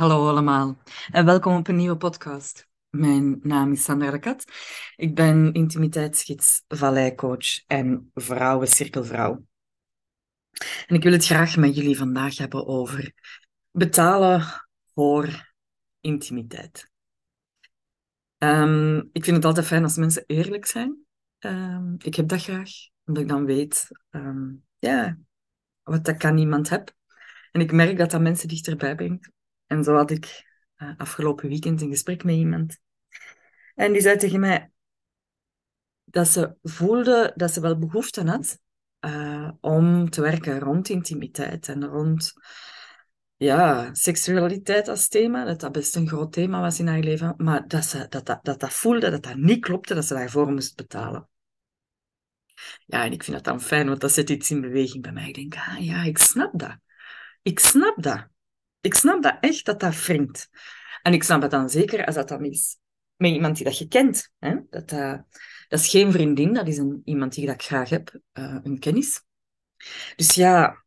Hallo allemaal en welkom op een nieuwe podcast. Mijn naam is Sandra de Kat. Ik ben intimiteitsgids, valleicoach en vrouwencirkelvrouw. En ik wil het graag met jullie vandaag hebben over betalen voor intimiteit. Um, ik vind het altijd fijn als mensen eerlijk zijn. Um, ik heb dat graag, omdat ik dan weet um, ja, wat ik aan iemand heb. En ik merk dat dat mensen dichterbij brengt. En zo had ik uh, afgelopen weekend een gesprek met iemand. En die zei tegen mij dat ze voelde dat ze wel behoefte had uh, om te werken rond intimiteit en rond ja, seksualiteit als thema. Dat dat best een groot thema was in haar leven. Maar dat ze dat, dat, dat, dat voelde dat dat niet klopte, dat ze daarvoor moest betalen. Ja, en ik vind dat dan fijn, want dat zet iets in beweging bij mij. Ik denk, ah ja, ik snap dat. Ik snap dat. Ik snap dat echt, dat dat wringt. En ik snap het dan zeker als dat dan is met iemand die dat je kent. Hè? Dat, dat is geen vriendin, dat is een, iemand die dat ik graag heb, uh, een kennis. Dus ja,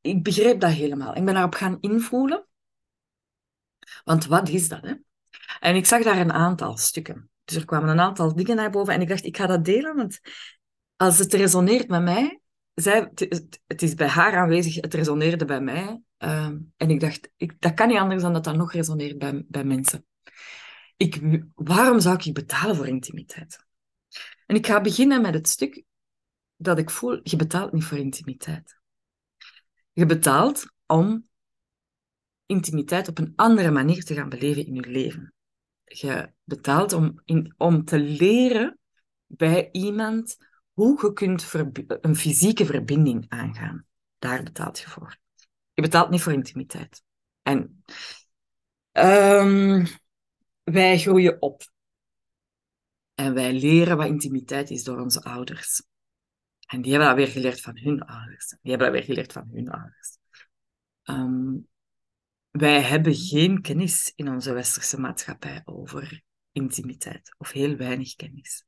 ik begreep dat helemaal. Ik ben daarop gaan invoelen. Want wat is dat? Hè? En ik zag daar een aantal stukken. Dus er kwamen een aantal dingen naar boven en ik dacht, ik ga dat delen, want als het resoneert met mij, zij, het is bij haar aanwezig, het resoneerde bij mij. Uh, en ik dacht, ik, dat kan niet anders dan dat dat nog resoneert bij, bij mensen. Ik, waarom zou ik betalen voor intimiteit? En ik ga beginnen met het stuk dat ik voel, je betaalt niet voor intimiteit. Je betaalt om intimiteit op een andere manier te gaan beleven in je leven. Je betaalt om, in, om te leren bij iemand hoe je kunt een fysieke verbinding aangaan. Daar betaalt je voor. Je betaalt niet voor intimiteit. En um, wij groeien op. En wij leren wat intimiteit is door onze ouders. En die hebben dat weer geleerd van hun ouders. Die hebben dat weer geleerd van hun ouders. Um, wij hebben geen kennis in onze westerse maatschappij over intimiteit. Of heel weinig kennis.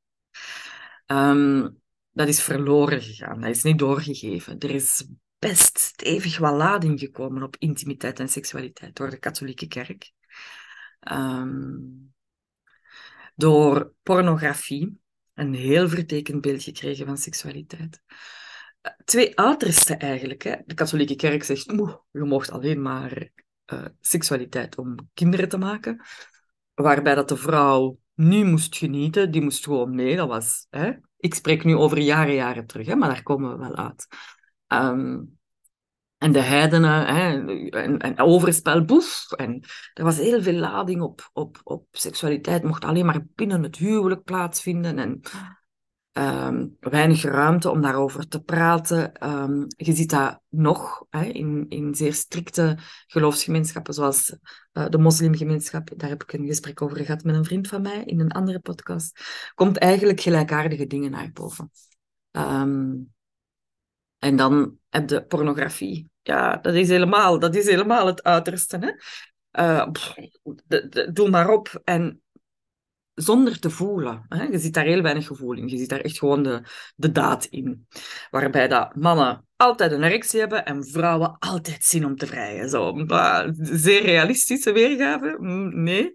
Um, dat is verloren gegaan. Dat is niet doorgegeven. Er is best stevig wat lading gekomen op intimiteit en seksualiteit door de katholieke kerk. Um, door pornografie, een heel vertekend beeld gekregen van seksualiteit. Twee uitersten eigenlijk. Hè. De katholieke kerk zegt, je mocht alleen maar uh, seksualiteit om kinderen te maken. Waarbij dat de vrouw nu moest genieten, die moest gewoon mee. Dat was hè, ik spreek nu over jaren, jaren terug, hè, maar daar komen we wel uit. Um, en de heidenen, hè, en, en overspel, boef. En er was heel veel lading op, op, op seksualiteit, mocht alleen maar binnen het huwelijk plaatsvinden. En um, weinig ruimte om daarover te praten. Um, je ziet dat nog hè, in, in zeer strikte geloofsgemeenschappen, zoals uh, de moslimgemeenschap. Daar heb ik een gesprek over gehad met een vriend van mij in een andere podcast. Komt eigenlijk gelijkaardige dingen naar boven. Um, en dan heb je pornografie. Ja, dat is helemaal, dat is helemaal het uiterste. Hè? De, doe maar op. En zonder te voelen. Je ziet daar heel weinig gevoel in. Je ziet daar echt gewoon de, de daad in. Waarbij dat mannen altijd een erectie hebben en vrouwen altijd zin om te vrijen. Zo, zeer realistische weergave? Mm, nee.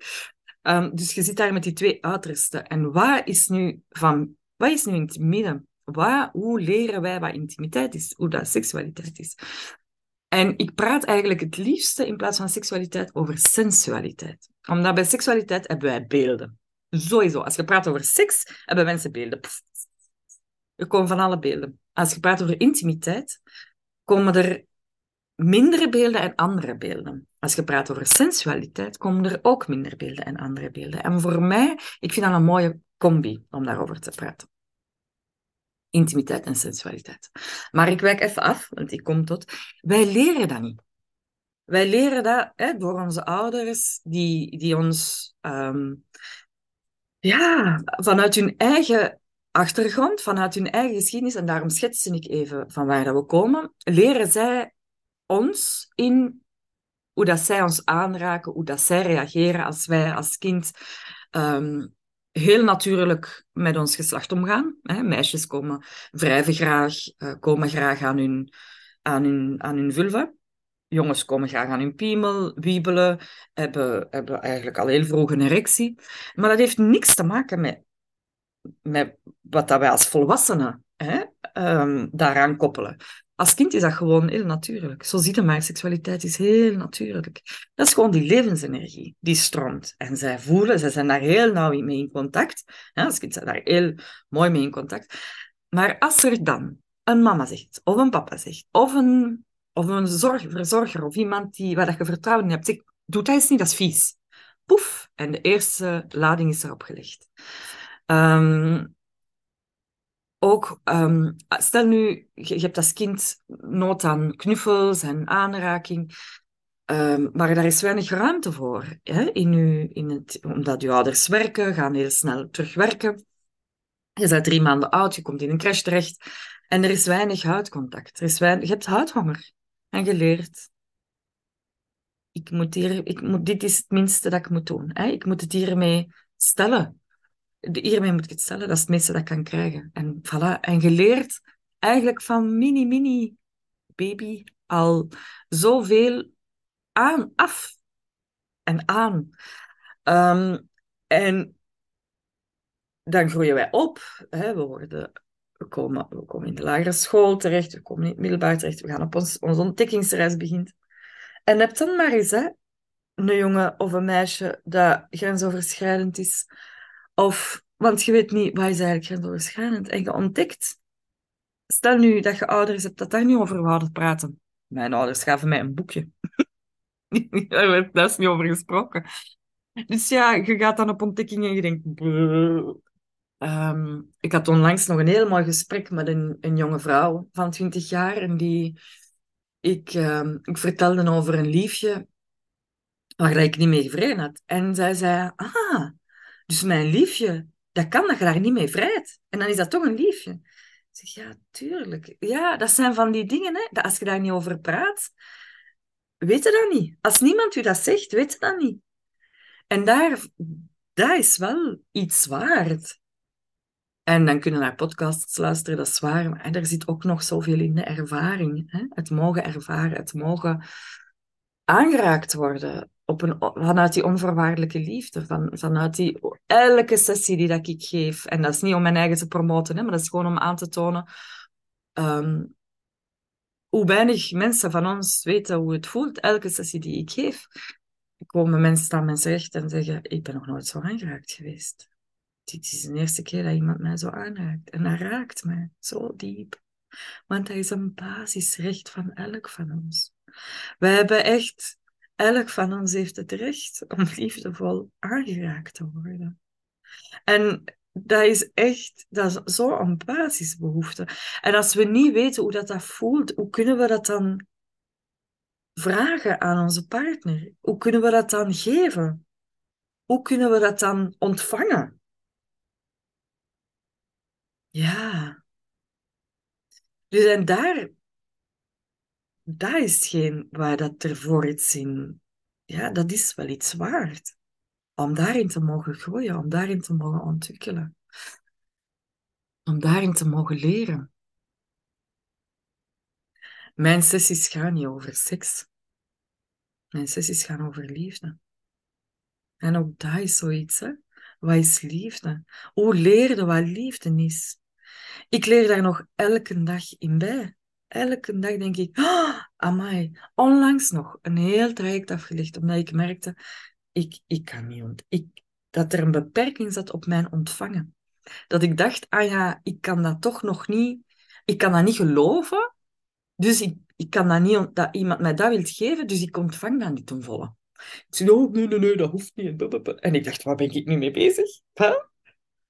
Um, dus je zit daar met die twee uitersten. En wat is nu, van, wat is nu in het midden? Wat, hoe leren wij wat intimiteit is? Hoe dat seksualiteit is? En ik praat eigenlijk het liefste in plaats van seksualiteit over sensualiteit. Omdat bij seksualiteit hebben wij beelden. Sowieso. Als je praat over seks, hebben mensen beelden. Er komen van alle beelden. Als je praat over intimiteit, komen er mindere beelden en andere beelden. Als je praat over sensualiteit, komen er ook minder beelden en andere beelden. En voor mij, ik vind dat een mooie combi om daarover te praten. Intimiteit en sensualiteit. Maar ik wijk even af, want ik kom tot. Wij leren dat niet. Wij leren dat hè, door onze ouders, die, die ons um, ja, vanuit hun eigen achtergrond, vanuit hun eigen geschiedenis, en daarom schetsen ik even van waar dat we komen, leren zij ons in hoe dat zij ons aanraken, hoe dat zij reageren als wij als kind um, heel natuurlijk met ons geslacht omgaan. Hè. Meisjes komen wrijven graag, uh, komen graag aan hun, aan hun, aan hun vulva. Jongens komen graag aan hun piemel, wiebelen, hebben, hebben eigenlijk al heel vroeg een erectie. Maar dat heeft niks te maken met, met wat dat wij als volwassenen hè, um, daaraan koppelen. Als kind is dat gewoon heel natuurlijk. Zo ziet het maar, seksualiteit is heel natuurlijk. Dat is gewoon die levensenergie, die stroomt. En zij voelen, zij zijn daar heel nauw mee in contact. Ja, als kind zijn daar heel mooi mee in contact. Maar als er dan een mama zegt, of een papa zegt, of een, of een zorg, verzorger, of iemand die, waar je vertrouwen in hebt, zegt, doe dat eens niet, dat is vies. Poef, en de eerste lading is erop gelegd. Um, ook, um, stel nu, je, hebt als kind nood aan knuffels en aanraking, um, maar daar is weinig ruimte voor. Hè? In u, in het, omdat je ouders werken, gaan heel snel terugwerken. Je bent drie maanden oud, je komt in een crash terecht en er is weinig huidcontact. Er is weinig, je hebt huidhonger en je leert. Ik moet hier, ik moet, dit is het minste dat ik moet doen. Hè? Ik moet het hiermee stellen hiermee moet ik het stellen, dat is het meeste dat ik kan krijgen. En voilà, en geleerd eigenlijk van mini, mini baby al zoveel aan, af en aan. Ehm, en dan groeien wij op. Hè, we, worden, we, komen, in de lagere school terecht, we komen in het middelbaar terecht, we gaan op ons, onze ontdekkingsreis beginnen. En heb dan maar eens hè, een jongen of een meisje dat grensoverschrijdend is, of, want je weet niet, wat is eigenlijk grensoverschrijdend? En je ontdekt, stel nu dat je ouders hebt dat daar niet over wouden praten. Mijn ouders gaven mij een boekje. daar werd daar niet over gesproken. Dus ja, je gaat dan op ontdekking en je denkt... Um, ik had onlangs nog een heel mooi gesprek met een, een jonge vrouw van 20 jaar. En die, ik, um, ik vertelde over een liefje waar ik niet mee gevreden had. En zij zei, ah, dus mijn liefje, dat kan dat je daar niet mee vrijt. En dan is dat toch een liefje. Ik zeg, ja, tuurlijk. Ja, dat zijn van die dingen, hè, dat als je daar niet over praat, weet je dat niet. Als niemand u dat zegt, weet je dat niet. En daar, dat is wel iets waard. En dan kunnen naar podcasts luisteren, dat is waar. Maar er zit ook nog zoveel in de ervaring. Hè? Het mogen ervaren, het mogen aangeraakt worden op een, vanuit die onvoorwaardelijke liefde, van, vanuit die elke sessie die dat ik geef. En dat is niet om mijn eigen te promoten, hè, maar dat is gewoon om aan te tonen um, hoe weinig mensen van ons weten hoe het voelt, elke sessie die ik geef. Komen mensen staan mensen recht en zeggen, ik ben nog nooit zo aangeraakt geweest. Dit is de eerste keer dat iemand mij zo aanraakt. En dat raakt mij zo diep. Want dat is een basisrecht van elk van ons. We hebben echt elk van ons heeft het recht om liefdevol aangeraakt te worden. En dat is echt, dat is zo'n basisbehoefte. En als we niet weten hoe dat, dat voelt, hoe kunnen we dat dan vragen aan onze partner? Hoe kunnen we dat dan geven? Hoe kunnen we dat dan ontvangen? Ja. Dus en daar dat is hetgeen waar dat er voor iets in, ja, dat is wel iets waard. Om daarin te mogen groeien, om daarin te mogen ontwikkelen. Om daarin te mogen leren. Mijn sessies gaan niet over seks. Mijn sessies gaan over liefde. En ook dat is zoiets, hè. Wat is liefde? Hoe leerde wat liefde is? Ik leer daar nog elke dag in bij elke dag denk ik, oh, amai. Onlangs nog een heel traject afgelegd, omdat ik merkte, ik, ik kan niet, ik, dat er een beperking zat op mijn ontvangen. Dat ik dacht, ah ja, ik kan dat toch nog niet, ik kan dat niet geloven, dus ik, ik kan dat niet, dat iemand mij dat wil geven, dus ik ontvang dat niet ten volle. Ik zei, oh, nee, nee, nee, dat hoeft niet. En ik dacht, waar ben ik nu mee bezig?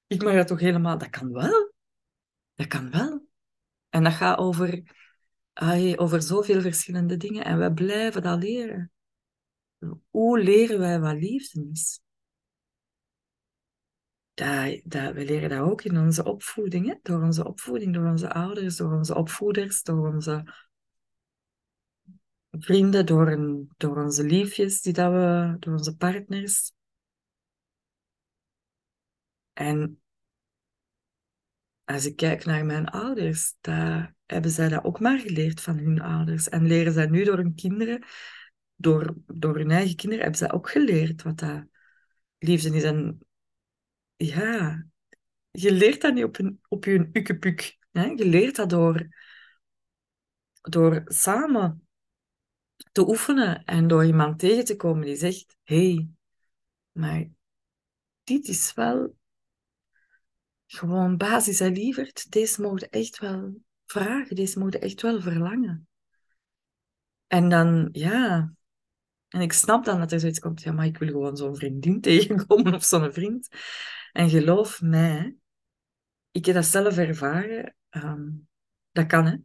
Ik mag dat toch helemaal, dat kan wel. Dat kan wel. En dat gaat over over zoveel verschillende dingen en we blijven dat leren. Hoe leren wij wat liefde is? Dat, we leren dat ook in onze opvoeding, hè? door onze opvoeding, door onze ouders, door onze opvoeders, door onze vrienden, door, een, door onze liefjes, die dat we, door onze partners. En als ik kijk naar mijn ouders, daar hebben zij dat ook maar geleerd van hun ouders. En leren zij nu door hun kinderen, door, door hun eigen kinderen, hebben zij ook geleerd wat dat liefde is. En ja, je leert dat niet op, een, op je ukkepuk. Je leert dat door, door samen te oefenen en door iemand tegen te komen die zegt: hey, maar dit is wel gewoon basis en lieverd. Deze mogen echt wel vragen, deze mogen echt wel verlangen. En dan, ja, en ik snap dan dat er zoiets komt, ja, maar ik wil gewoon zo'n vriendin tegenkomen of zo'n vriend. En geloof mij, ik heb dat zelf ervaren. Ehm, dat kan, hè.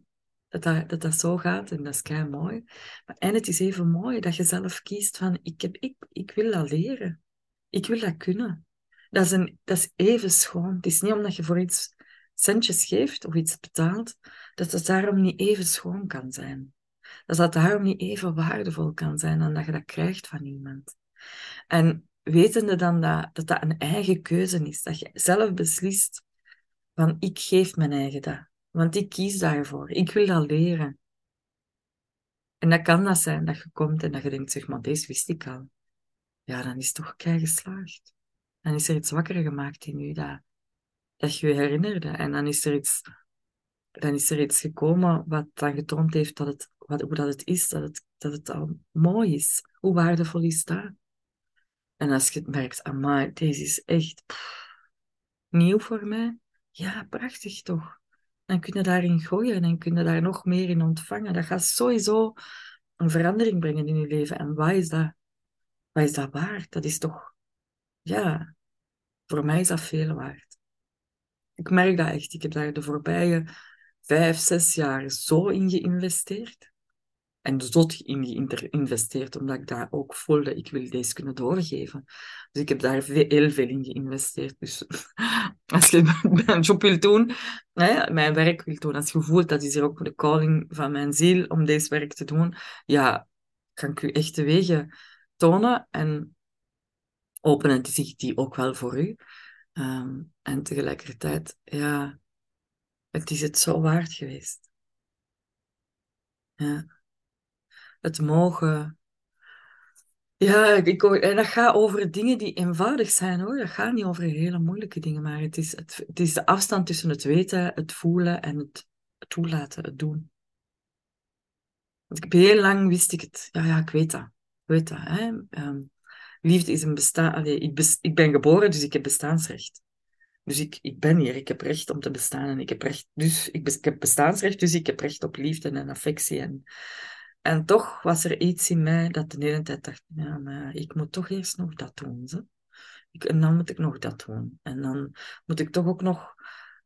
Dat dat, dat zo gaat en dat is kei mooi. Maar, en het is even mooi dat je zelf kiest van, ik, heb, ik, ik wil dat leren. Ik wil dat kunnen. Dat is, dat even schoon. Het is niet omdat je voor iets centjes geeft of iets betaalt, dat het daarom niet even schoon kan zijn. Dat dat daarom niet even waardevol kan zijn dan dat je dat krijgt van iemand. En wetende dan dat, dat dat een eigen keuze is, dat je zelf beslist van ik geef mijn eigen dat, want ik kies daarvoor, ik wil dat leren. En dat kan dat zijn dat je komt en dat je denkt, zeg maar, deze wist ik al. Ja, dan is het toch kei geslaagd. Dan is er iets wakker gemaakt in je dat, dat je je herinnerde. En dan is er iets, dan is er iets gekomen wat dan getoond heeft dat het, wat, hoe dat het is, dat het, dat het al mooi is. Hoe waardevol is dat? En als je het merkt, amai, deze is echt nieuw voor mij. Ja, prachtig toch? Dan kun je daarin gooien en kun je daar nog meer in ontvangen. Dat gaat sowieso een verandering brengen in je leven. En wat is dat? Wat is dat waard? Dat is toch, ja, voor mij is dat veel waard. Ik merk dat echt. Ik heb daar de voorbije vijf, zes jaar zo in geïnvesteerd. En zot in geïnvesteerd, omdat ik daar ook voelde, ik wil deze kunnen doorgeven. Dus ik heb daar heel veel in geïnvesteerd. Dus als je mijn job wil doen, hè, mijn werk wil doen, als je dat is hier ook de calling van mijn ziel om deze werk te doen, ja, kan ik u echt de wegen tonen en openen zich die ook wel voor u. Ehm, en tegelijkertijd, ja, het is het zo waard geweest. Ja. Het mogen. Ja, ik, en dat gaat over dingen die eenvoudig zijn hoor. Dat gaat niet over hele moeilijke dingen, maar het is, het, het is de afstand tussen het weten, het voelen en het toelaten, het doen. Want ik heb heel lang wist ik het. Ja, ja, ik weet dat. Ik weet dat. Hè? Ehm, liefde is een bestaan. ik, ik ben geboren, dus ik heb bestaansrecht. Dus ik, ik ben hier, ik heb recht om te bestaan en ik heb recht, dus ik, ik heb bestaansrecht, dus ik heb recht op liefde en affectie. En, en toch was er iets in mij dat de hele tijd dacht, ja, maar ik moet toch eerst nog dat doen. Ik, en dan moet ik nog dat doen. En dan moet ik toch ook nog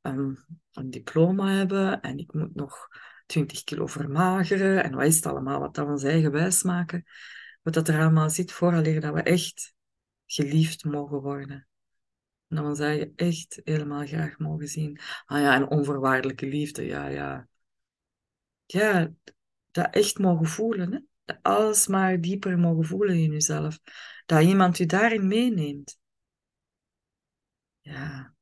um, een diploma hebben en ik moet nog 20 kilo vermageren en wat is het allemaal, wat dat ons eigen wijs maken. Wat dat er allemaal zit, vooraleer dat we echt geliefd mogen worden. En dan zou je echt helemaal graag mogen zien. Ah ja, en onvoorwaardelijke liefde, ja, ja. Ja, dat echt mogen voelen, hè. Dat alles maar dieper mogen voelen in jezelf. Dat iemand je daarin meeneemt. Ja.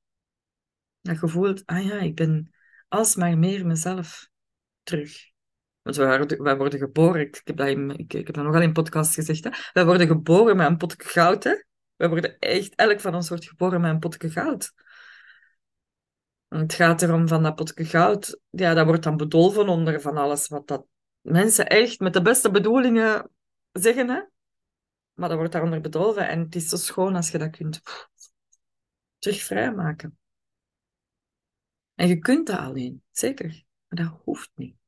Dat je voelt, ah ja, ik ben alsmaar meer mezelf terug. Want wij worden, wij geboren, ik heb, dat ik, nogal in podcast gezegd, hè. wij worden geboren met een pot goud, hè. We worden echt, elk van ons wordt geboren met een potje goud. het gaat erom van dat potje goud, ja, dat wordt dan bedolven onder van alles wat dat mensen echt met de beste bedoelingen zeggen, hè. Maar dat wordt daaronder bedolven en het is zo schoon als je dat kunt terug vrijmaken. En je kunt dat alleen, zeker. Maar dat hoeft niet.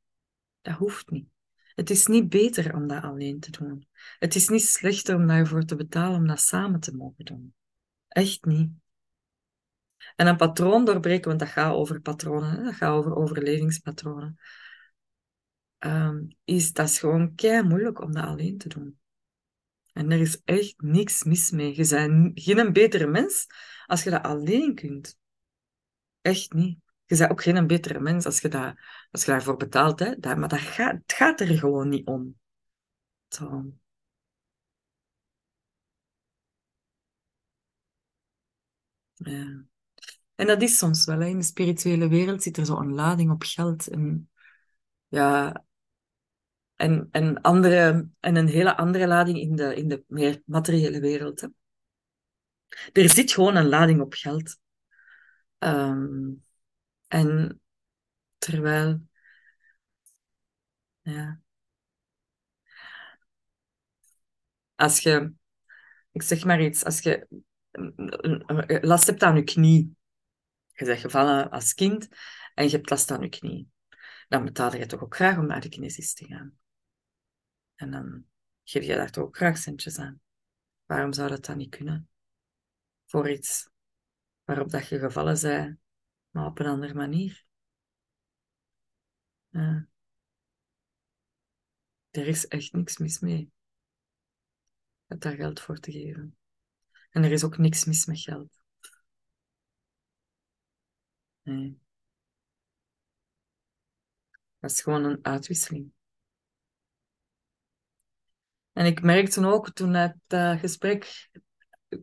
Dat hoeft niet. Het is niet beter om dat alleen te doen. Het is niet slechter om daarvoor te betalen om dat samen te mogen doen. Echt niet. En een patroon doorbreken, want dat gaat over patronen, dat gaat over overlevingspatronen, um, is, dat is gewoon kei moeilijk om dat alleen te doen. En er is echt niks mis mee. Je bent geen betere mens als je dat alleen kunt. Echt niet. Je bent ook geen betere mens als je, dat, als je daarvoor betaalt. Hè? Maar dat gaat, het gaat er gewoon niet om. En dat is soms wel. Hè. In de spirituele wereld zit er zo een lading op geld. En, ja, en, en, andere, en een hele andere lading in de, in de meer materiële wereld. Hè. Er zit gewoon een lading op geld. Um, en terwijl, ja, als je, ik zeg maar iets, als je last hebt aan je knie, je bent gevallen als kind en je hebt last aan je knie, dan betaal je toch ook graag om naar de kinesist te gaan. En dan geef je daar toch ook graag centjes aan. Waarom zou dat dan niet kunnen? Voor iets waarop dat je gevallen bent, maar op een andere manier. Er is echt niks mis mee. Met daar geld voor te geven. En er is ook niks mis met geld. Nee. Dat is gewoon een uitwisseling. En ik merkte ook toen het gesprek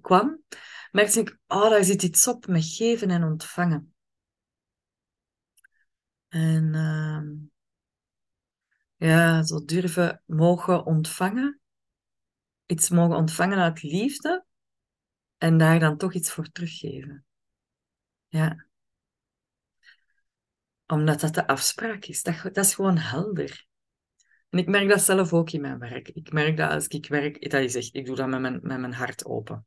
kwam, merkte ik, oh, daar zit iets op met geven en ontvangen. En uh, ja, zo durven mogen ontvangen. Iets mogen ontvangen uit liefde. En daar dan toch iets voor teruggeven. Ja. Omdat dat de afspraak is. Dat, dat is gewoon helder. En ik merk dat zelf ook in mijn werk. Ik merk dat als ik werk, dat is echt, ik doe dat met mijn, met mijn hart open.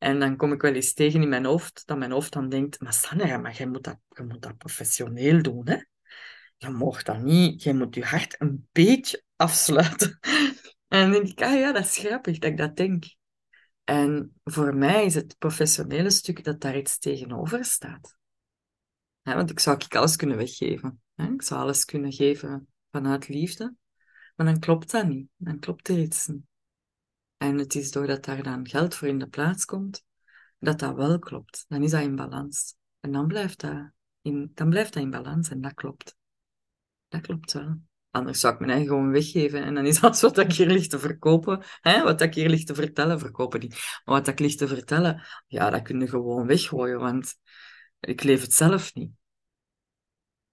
En dan kom ik wel eens tegen in mijn hoofd, dat mijn hoofd dan denkt, maar Sandra, maar jij moet dat, je moet dat professioneel doen, hè? Je mag dat niet, je moet je hart een beetje afsluiten. En dan denk ik, ah ja, dat is grappig dat ik dat denk. En voor mij is het professionele stuk dat daar iets tegenover staat. want ik zou ik alles kunnen weggeven. Ik zou alles kunnen geven vanuit liefde. Maar dan klopt dat niet. Dan klopt er iets niet. En het is doordat daar dan geld voor in de plaats komt, dat dat wel klopt. Dan is dat in balans. En dan blijft dat in, dan blijft dat in balans en dat klopt. Dat klopt wel. Anders zou ik mijn eigen gewoon weggeven. En dan is alles wat ik hier ligt te verkopen, hè, wat ik hier ligt te vertellen, verkopen niet. Maar wat ik ligt te vertellen, ja, dat kun je gewoon weggooien, want ik leef het zelf niet.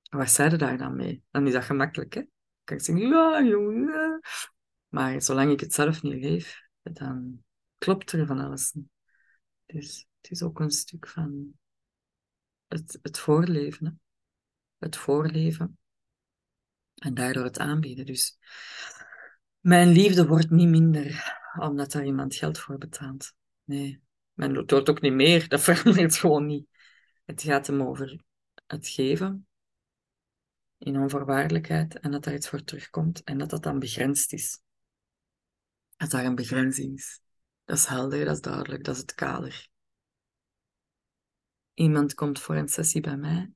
Wat zei je daar dan mee? Dan is dat gemakkelijk, hè? kan ik zeggen, ja, jongen. Maar zolang ik het zelf niet leef, dan klopt er van alles. Dus het is ook een stuk van het, het voorleven. Het voorleven. En daardoor het aanbieden. Dus mijn liefde wordt niet minder omdat daar iemand geld voor betaalt. Nee, mijn doet ook niet meer. Dat verandert gewoon niet. Het gaat hem over het geven in onvoorwaardelijkheid en dat er iets voor terugkomt en dat dat dan begrensd is. Dat daar een begrenzing is. Dat is helder, dat is duidelijk, dat is het kader. Iemand komt voor een sessie bij mij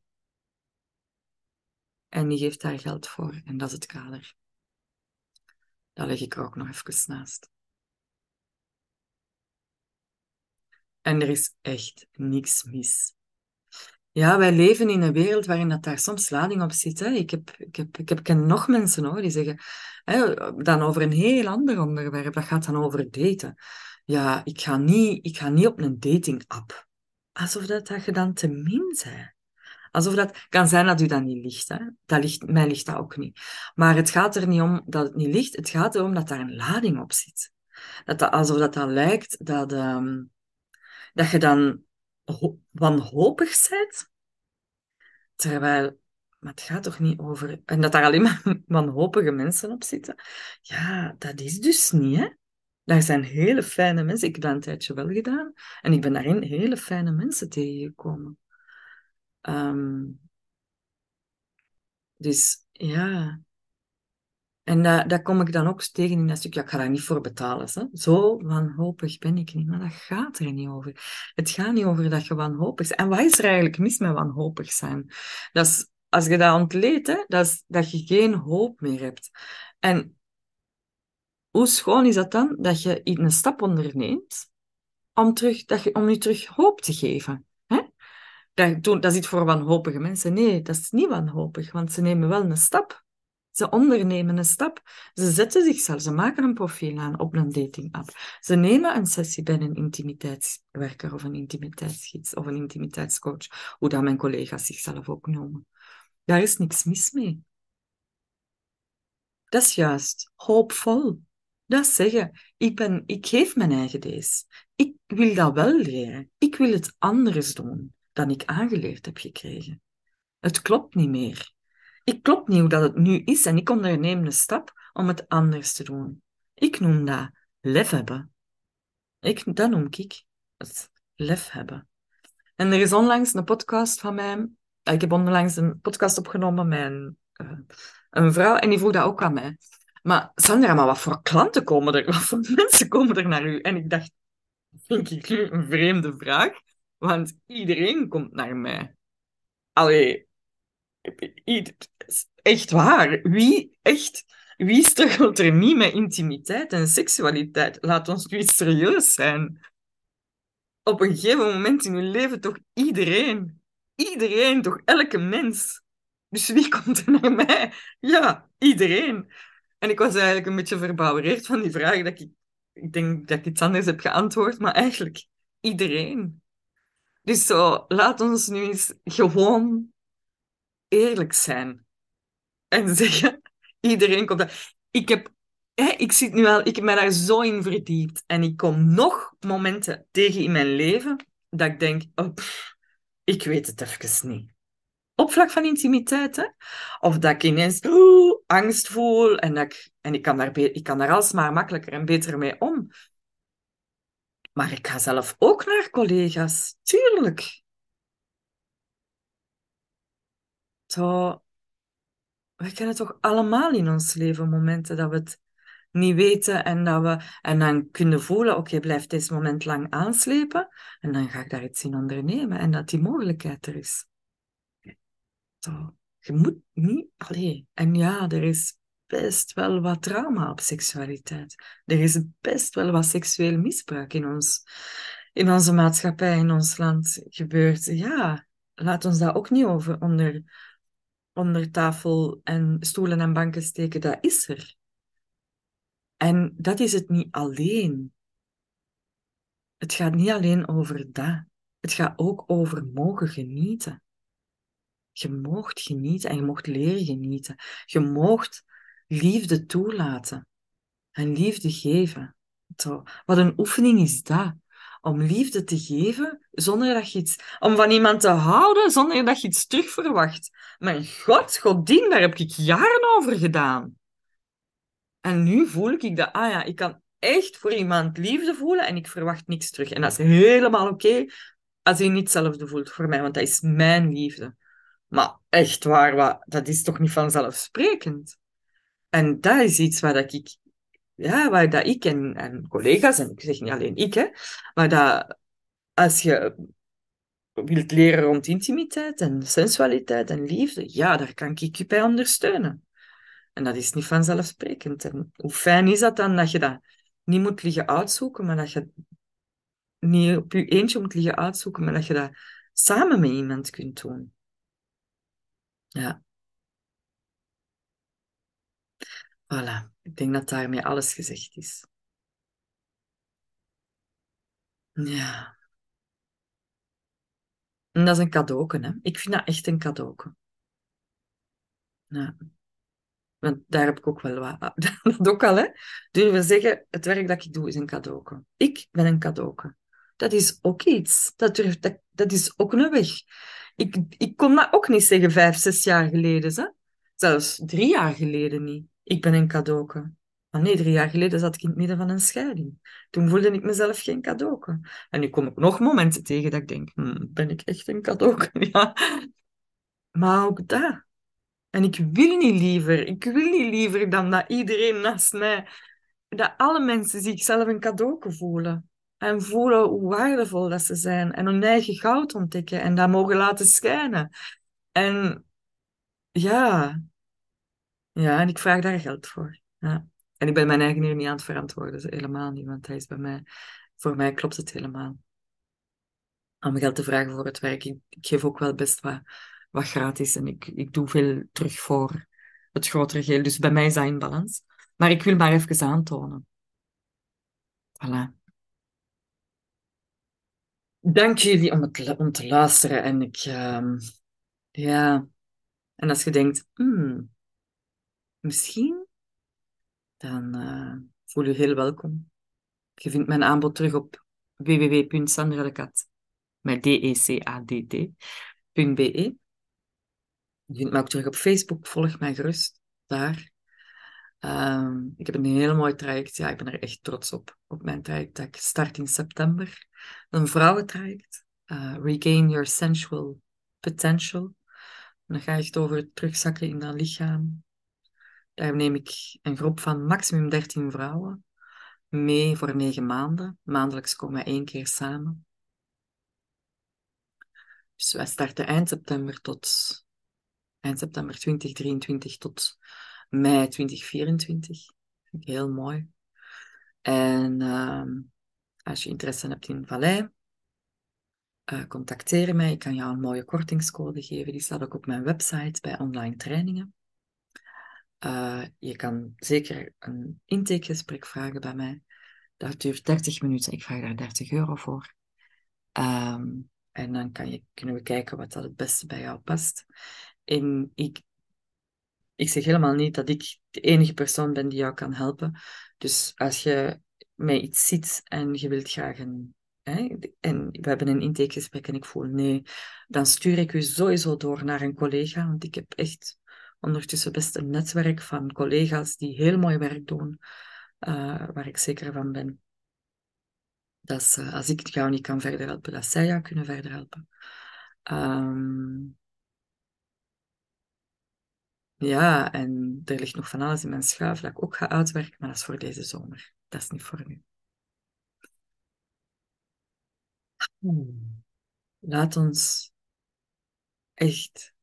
en die geeft daar geld voor en dat is het kader. Dat leg ik er ook nog even naast. En er is echt niks mis ja, wij leven in een wereld waarin dat daar soms lading op zit. Hè. Ik, heb, ik, heb, ik heb ken nog mensen hoor, die zeggen hè, dan over een heel ander onderwerp. Dat gaat dan over daten. Ja, ik ga niet, ik ga niet op een dating app. Alsof dat, dat je dan te min bent. Alsof dat kan zijn dat u dat niet ligt, hè. Dat ligt. Mij ligt dat ook niet. Maar het gaat er niet om dat het niet ligt. Het gaat erom dat daar een lading op zit. Dat dat, alsof dat dan lijkt dat, um, dat je dan wanhopig bent. Terwijl, maar het gaat toch niet over... En dat daar alleen maar wanhopige mensen op zitten. Ja, dat is dus niet, hè. Daar zijn hele fijne mensen. Ik heb dat een tijdje wel gedaan. En ik ben daarin hele fijne mensen tegengekomen. Um, dus ja, en daar kom ik dan ook tegen in dat stuk. Ja, ik ga daar niet voor betalen. Hè? Zo wanhopig ben ik niet. Maar dat gaat er niet over. Het gaat niet over dat je wanhopig bent. En wat is er eigenlijk mis met wanhopig zijn? Dat is, als je dat ontleedt, hè, dat is dat je geen hoop meer hebt. En hoe schoon is dat dan? Dat je een stap onderneemt om, terug, dat je, om je terug hoop te geven. Hè? Dat, dat is iets voor wanhopige mensen. Nee, dat is niet wanhopig, want ze nemen wel een stap Ze ondernemen een stap. Ze zetten zichzelf, ze maken een profiel aan op een dating app. Ze nemen een sessie bij een intimiteitswerker of een intimiteitsgids of een intimiteitscoach, hoe dat mijn collega's zichzelf ook noemen. Daar is niks mis mee. Dat is juist hoopvol. Dat zeggen, ik, ben, ik geef mijn eigen deze. Ik wil dat wel leren. Ik wil het anders doen dan ik aangeleerd heb gekregen. Het klopt niet meer. Ik klopt niet hoe dat het nu is en ik onderneem een stap om het anders te doen. Ik noem dat lef hebben. Ik, dat noem ik het lef hebben. En er is onlangs een podcast van mij. Ik heb onlangs een podcast opgenomen met een, uh, een vrouw en die vroeg dat ook aan mij. Maar Sandra, maar wat voor klanten komen er? Wat voor mensen komen er naar u? En ik dacht, vind ik een vreemde vraag, want iedereen komt naar mij. Allee, echt waar. Wie, echt, wie struggelt er niet met intimiteit en seksualiteit? Laat ons nu serieus zijn. Op een gegeven moment in je leven toch iedereen. Iedereen, toch elke mens. Dus wie komt er naar mij? Ja, iedereen. En ik was eigenlijk een beetje verbouwereerd van die vraag. Dat ik, ik denk dat ik iets anders heb geantwoord, maar eigenlijk iedereen. Dus zo, laat ons nu eens gewoon eerlijk zijn. En zeggen, iedereen komt daar. Ik heb, hè, ik zit nu al, ik heb me daar zo in verdiept. En ik kom nog momenten tegen in mijn leven dat ik denk, oh, ik weet het even niet. Op vlak van intimiteit, hè? Of dat ik ineens angst voel en, ik, en ik, kan daar ik kan daar alsmaar makkelijker en beter mee om. Maar ik ga zelf ook naar collega's, tuurlijk. We kennen toch allemaal in ons leven momenten dat we het niet weten en dat we en dan kunnen voelen, oké, blijf deze moment lang aanslepen en dan ga ik daar iets in ondernemen en dat die mogelijkheid er is. Zo, je moet niet, allee, en ja, er is best wel wat trauma op seksualiteit. Er is best wel wat seksueel misbruik in, ons, in onze maatschappij, in ons land gebeurd. Ja, laat ons dat ook niet over onder onder tafel en stoelen en banken steken, dat is er. En dat is het niet alleen. Het gaat niet alleen over dat. Het gaat ook over mogen genieten. Je moogt genieten en je mocht leren genieten. Je moogt liefde toelaten en liefde geven. Wat een oefening is dat om liefde te geven zonder dat je iets... Om van iemand te houden zonder dat je iets terug verwacht. Mijn god, godin, daar heb ik jaren over gedaan. En nu voel ik dat, ah ja, ik kan echt voor iemand liefde voelen en ik verwacht niks terug. En dat is helemaal oké als hij niet hetzelfde voelt voor mij, want dat is mijn liefde. Maar echt waar, wat, dat is toch niet vanzelfsprekend? En dat is iets waar dat ik ja, waar dat ik en, en collega's, en ik zeg niet alleen ik, hè, maar dat als je wilt leren rond intimiteit en sensualiteit en liefde, ja, daar kan ik je bij ondersteunen. En dat is niet vanzelfsprekend. En hoe fijn is dat dan dat je dat niet moet liggen uitzoeken, maar dat je niet op je eentje moet liggen uitzoeken, maar dat je dat samen met iemand kunt doen. Ja. Voilà, ik denk dat daarmee alles gezegd is. Ja. En dat is een cadeau, hè. Ik vind dat echt een cadeau. Ja. Want daar heb ik ook wel wat... Dat ook al, hè. Durven zeggen, het werk dat ik doe is een cadeau. Ik ben een cadeau. Dat is ook iets. Dat, durf, dat, dat is ook een weg. Ik, ik kon dat ook niet zeggen vijf, zes jaar geleden. Hè? Zelfs drie jaar geleden niet ik ben een cadeauke. Maar nee, drie jaar geleden zat ik in het midden van een scheiding. Toen voelde ik mezelf geen cadeauke. En nu kom ik nog momenten tegen dat ik denk, hm, ben ik echt een cadeauke? Ja. Maar ook dat. En ik wil niet liever, ik wil niet liever dan dat iedereen naast mij, dat alle mensen zichzelf een cadeauke voelen. En voelen hoe waardevol dat ze zijn. En hun eigen goud ontdekken en dat mogen laten schijnen. En ja, ja, en ik vraag daar geld voor. Ja. En ik ben mijn eigen hier niet aan het verantwoorden, helemaal niet, want hij is bij mij, voor mij klopt het helemaal. Om geld te vragen voor het werk. Ik, ik geef ook wel best wat, wat gratis en ik, ik doe veel terug voor het grotere geheel. Dus bij mij is dat in balans. Maar ik wil maar even aantonen. Voilà. Dank jullie om, het, om te luisteren. En ik, ehm, ja. En als je denkt, hmm, misschien, dan uh, voel je heel welkom. Je vindt mijn aanbod terug op www.sandralekat met D-E-C-A-D-T.be. Je vindt mij ook terug op Facebook. Volg mij gerust daar. Ehm, ik heb een heel mooi traject. Ja, ik ben er echt trots op. Op mijn traject dat ik start in september. Een vrouwentraject. Uh, Regain Your Sensual Potential. En dan ga je echt over terugzakken in dat lichaam. Daar neem ik een groep van maximum 13 vrouwen mee voor negen maanden. Maandelijks komen we één keer samen. Dus wij starten eind september tot eind september 2023 tot mei 2024. Vind ik heel mooi. En uh, als je interesse hebt in Vallei, uh, contacteer mij. Ik kan jou een mooie kortingscode geven. Die staat ook op mijn website bij online trainingen. Uh, je kan zeker een intakegesprek vragen bij mij. Dat duurt 30 minuten. Ik vraag daar 30 euro voor. Um, en dan kan je, kunnen we kijken wat dat het beste bij jou past. En ik, ik zeg helemaal niet dat ik de enige persoon ben die jou kan helpen. Dus als je mij iets ziet en je wilt graag een. Hè, en we hebben een intakegesprek en ik voel nee, dan stuur ik u sowieso door naar een collega. Want ik heb echt ondertussen best een netwerk van collega's die heel mooi werk doen, uh, waar ik zeker van ben dat uh, als ik jou niet kan verder helpen, dat zij jou kunnen verder helpen. Um, ja, en er ligt nog van alles in mijn schuif dat ik ook ga uitwerken, maar dat is voor deze zomer. Dat is niet voor nu. Laat ons echt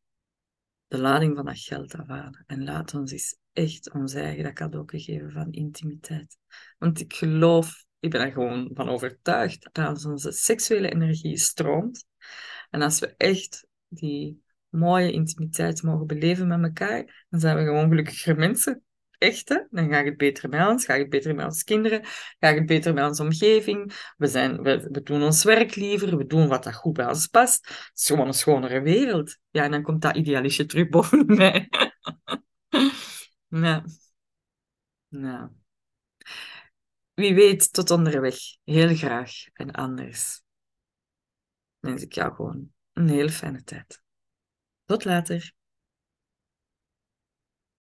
de lading van dat geld afhalen. En laat ons eens echt ons eigen dat cadeau geven van intimiteit. Want ik geloof, ik ben er gewoon van overtuigd, dat als onze seksuele energie stroomt, en als we echt die mooie intimiteit mogen beleven met elkaar, dan zijn we gewoon gelukkiger mensen. Echt, hè? Dan gaat het beter met ons, gaat het beter met onze kinderen, gaat het beter met onze omgeving. We, zijn, we, doen ons werk liever, we doen wat dat goed bij ons past. Het is gewoon een schonere wereld. Ja, en dan komt dat idealistje terug boven mij. Nou. Wie weet, tot onderweg. Heel graag. En anders wens ik jou gewoon een hele fijne tijd. Tot later.